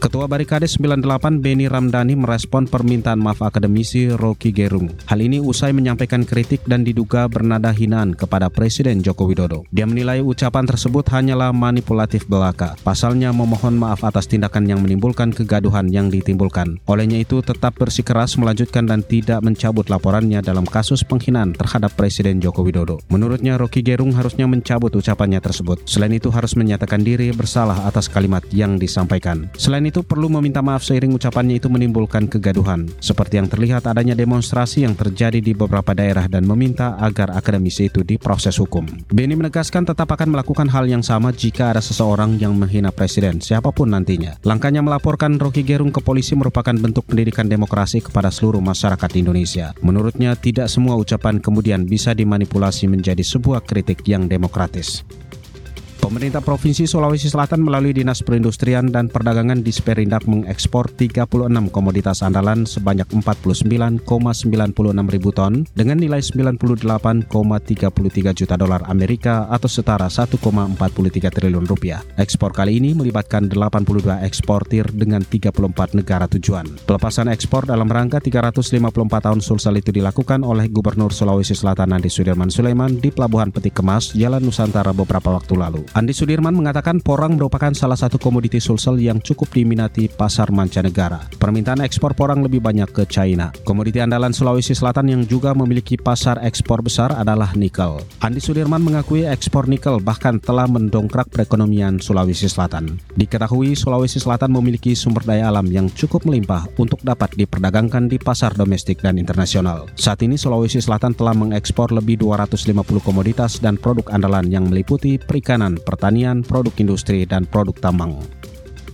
Ketua Barikade 98 Beni Ramdhani merespon permintaan maaf akademisi Rocky Gerung. Hal ini usai menyampaikan kritik dan diduga bernada hinaan kepada Presiden Joko Widodo. Dia menilai ucapan tersebut hanyalah manipulatif belaka. Pasalnya memohon maaf atas tindakan yang menimbulkan kegaduhan yang ditimbulkan. Olehnya itu tetap bersikeras melanjutkan dan tidak mencabut laporannya dalam kasus penghinaan terhadap Presiden Joko Widodo. Menurutnya Rocky Gerung harusnya mencabut ucapannya tersebut. Selain itu harus menyatakan diri bersalah atas kalimat yang disampaikan. Selain itu perlu meminta maaf seiring ucapannya itu menimbulkan kegaduhan. Seperti yang terlihat adanya demonstrasi yang terjadi di beberapa daerah dan meminta agar akademisi itu diproses hukum. Beni menegaskan tetap akan melakukan hal yang sama jika ada seseorang yang menghina presiden, siapa pun nantinya. Langkahnya melaporkan Rocky Gerung ke polisi merupakan bentuk pendidikan demokrasi kepada seluruh masyarakat Indonesia. Menurutnya, tidak semua ucapan kemudian bisa dimanipulasi menjadi sebuah kritik yang demokratis. Pemerintah Provinsi Sulawesi Selatan melalui Dinas Perindustrian dan Perdagangan di Sperindak mengekspor 36 komoditas andalan sebanyak 49,96 ribu ton dengan nilai 98,33 juta dolar Amerika atau setara 1,43 triliun rupiah. Ekspor kali ini melibatkan 82 eksportir dengan 34 negara tujuan. Pelepasan ekspor dalam rangka 354 tahun Sulsel itu dilakukan oleh Gubernur Sulawesi Selatan Andi Sudirman Sulaiman di Pelabuhan Peti Kemas, Jalan Nusantara beberapa waktu lalu. Andi Sudirman mengatakan porang merupakan salah satu komoditi sulsel yang cukup diminati pasar mancanegara. Permintaan ekspor porang lebih banyak ke China. Komoditi andalan Sulawesi Selatan yang juga memiliki pasar ekspor besar adalah nikel. Andi Sudirman mengakui ekspor nikel bahkan telah mendongkrak perekonomian Sulawesi Selatan. Diketahui Sulawesi Selatan memiliki sumber daya alam yang cukup melimpah untuk dapat diperdagangkan di pasar domestik dan internasional. Saat ini Sulawesi Selatan telah mengekspor lebih 250 komoditas dan produk andalan yang meliputi perikanan, pertanian, produk industri, dan produk tambang.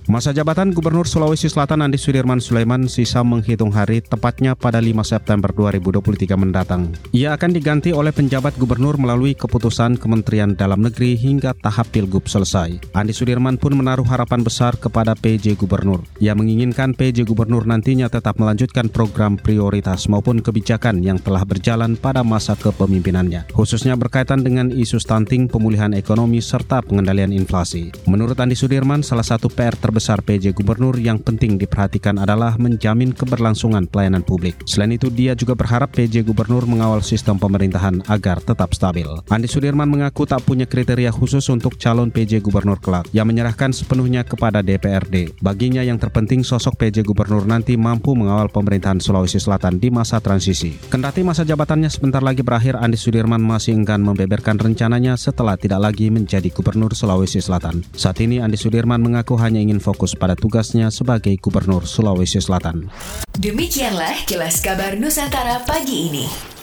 Masa jabatan Gubernur Sulawesi Selatan Andi Sudirman Sulaiman sisa menghitung hari tepatnya pada 5 September 2023 mendatang. Ia akan diganti oleh penjabat gubernur melalui keputusan Kementerian Dalam Negeri hingga tahap Pilgub selesai. Andi Sudirman pun menaruh harapan besar kepada PJ Gubernur. Ia menginginkan PJ Gubernur nantinya tetap melanjutkan program prioritas maupun kebijakan yang telah berjalan pada masa kepemimpinannya, khususnya berkaitan dengan isu stunting, pemulihan ekonomi, serta pengendalian inflasi. Menurut Andi Sudirman, salah satu PR terbesar terbesar PJ Gubernur yang penting diperhatikan adalah menjamin keberlangsungan pelayanan publik. Selain itu, dia juga berharap PJ Gubernur mengawal sistem pemerintahan agar tetap stabil. Andi Sudirman mengaku tak punya kriteria khusus untuk calon PJ Gubernur kelak, yang menyerahkan sepenuhnya kepada DPRD. Baginya yang terpenting sosok PJ Gubernur nanti mampu mengawal pemerintahan Sulawesi Selatan di masa transisi. Kendati masa jabatannya sebentar lagi berakhir, Andi Sudirman masih enggan membeberkan rencananya setelah tidak lagi menjadi Gubernur Sulawesi Selatan. Saat ini Andi Sudirman mengaku hanya ingin fokus pada tugasnya sebagai Gubernur Sulawesi Selatan. Demikianlah kilas kabar Nusantara pagi ini.